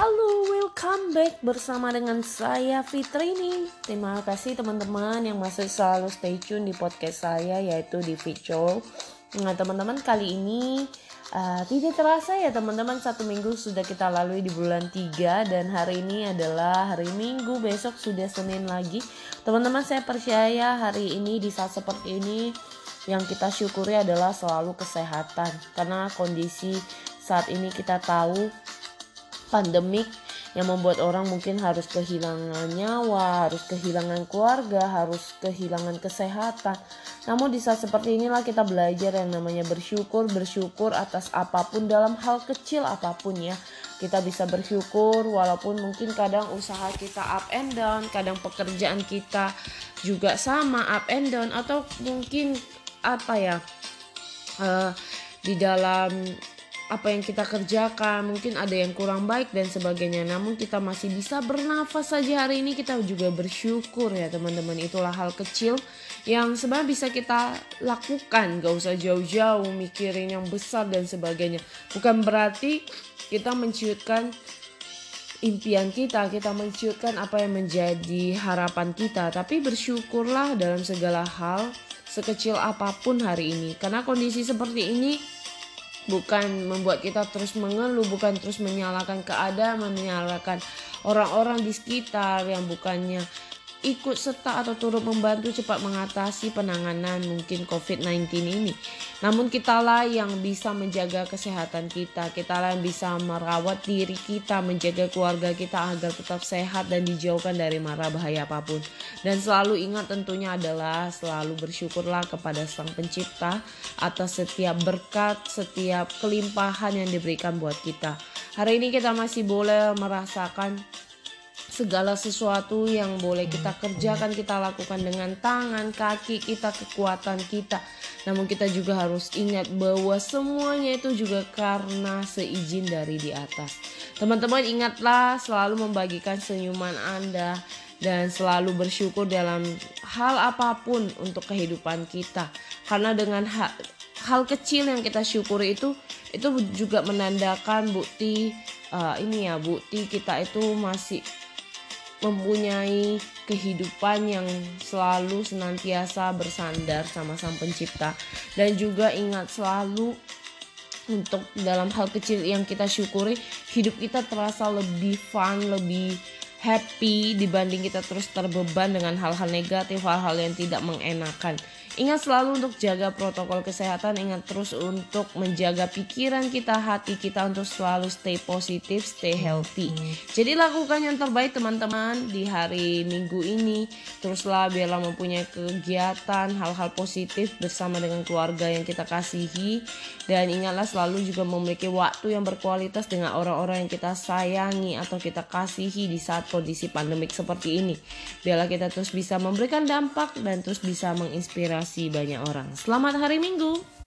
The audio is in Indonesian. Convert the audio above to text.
Halo, welcome back bersama dengan saya Fitri nih. Terima kasih teman-teman yang masih selalu stay tune di podcast saya yaitu di Show. Nah teman-teman kali ini uh, tidak terasa ya teman-teman satu minggu sudah kita lalui di bulan 3 dan hari ini adalah hari Minggu besok sudah Senin lagi. Teman-teman saya percaya hari ini di saat seperti ini yang kita syukuri adalah selalu kesehatan karena kondisi saat ini kita tahu pandemik yang membuat orang mungkin harus kehilangan nyawa, harus kehilangan keluarga, harus kehilangan kesehatan. Namun di saat seperti inilah kita belajar yang namanya bersyukur, bersyukur atas apa pun dalam hal kecil apa pun ya. Kita bisa bersyukur walaupun mungkin kadang usaha kita up and down, kadang pekerjaan kita juga sama up and down atau mungkin apa ya uh, di dalam apa yang kita kerjakan mungkin ada yang kurang baik dan sebagainya. Namun kita masih bisa bernafas saja hari ini. Kita juga bersyukur ya teman-teman. Itulah hal kecil yang sebenarnya bisa kita lakukan. Gak usah jauh-jauh mikirin yang besar dan sebagainya. Bukan berarti kita menciutkan impian kita kita menciutkan apa yang menjadi harapan kita. Tapi bersyukurlah dalam segala hal sekecil apa pun hari ini. Karena kondisi seperti ini bukan membuat kita terus mengeluh, bukan terus menyalahkan keadaan, menyalahkan orang-orang di sekitar yang bukannya ikut serta atau turut membantu cepat mengatasi penanganan mungkin COVID-19 ini. Namun kitalah yang bisa menjaga kesehatan kita, kitalah yang bisa merawat diri kita, menjaga keluarga kita agar tetap sehat dan dijauhkan dari mara bahaya apa pun. Dan selalu ingat tentunya adalah selalu bersyukurlah kepada Sang Pencipta atas setiap berkat, setiap kelimpahan yang diberikan buat kita. Hari ini kita masih boleh merasakan segala sesuatu yang boleh kita kerjakan kita lakukan dengan tangan kaki kita kekuatan kita. Namun kita juga harus ingat bahwa semuanya itu juga karena seizin dari di atas. Teman-teman ingatlah selalu membagikan senyuman anda dan selalu bersyukur dalam hal apa pun untuk kehidupan kita. Karena dengan hal, hal kecil yang kita syukuri itu itu juga menandakan bukti uh, ini ya bukti kita itu masih mempunyai kehidupan yang selalu senantiasa bersandar sama sang pencipta. Dan juga ingat selalu untuk dalam hal kecil yang kita syukuri hidup kita terasa lebih fun lebih happy dibanding kita terus terbeban dengan hal-hal negatif hal-hal yang tidak mengenakan Ingat selalu untuk jaga protokol kesehatan, ingat terus untuk menjaga pikiran kita, hati kita untuk selalu stay positif, stay healthy. Jadi lakukan yang terbaik teman-teman di hari Minggu ini. Teruslah biarlah mempunyai kegiatan, hal-hal positif bersama dengan keluarga yang kita kasihi dan ingatlah selalu juga memiliki waktu yang berkualitas dengan orang-orang yang kita sayangi atau kita kasihi di saat kondisi pandemik seperti ini. Biarlah kita terus bisa memberikan dampak dan terus bisa menginspirasi banyak orang. Selamat hari Minggu.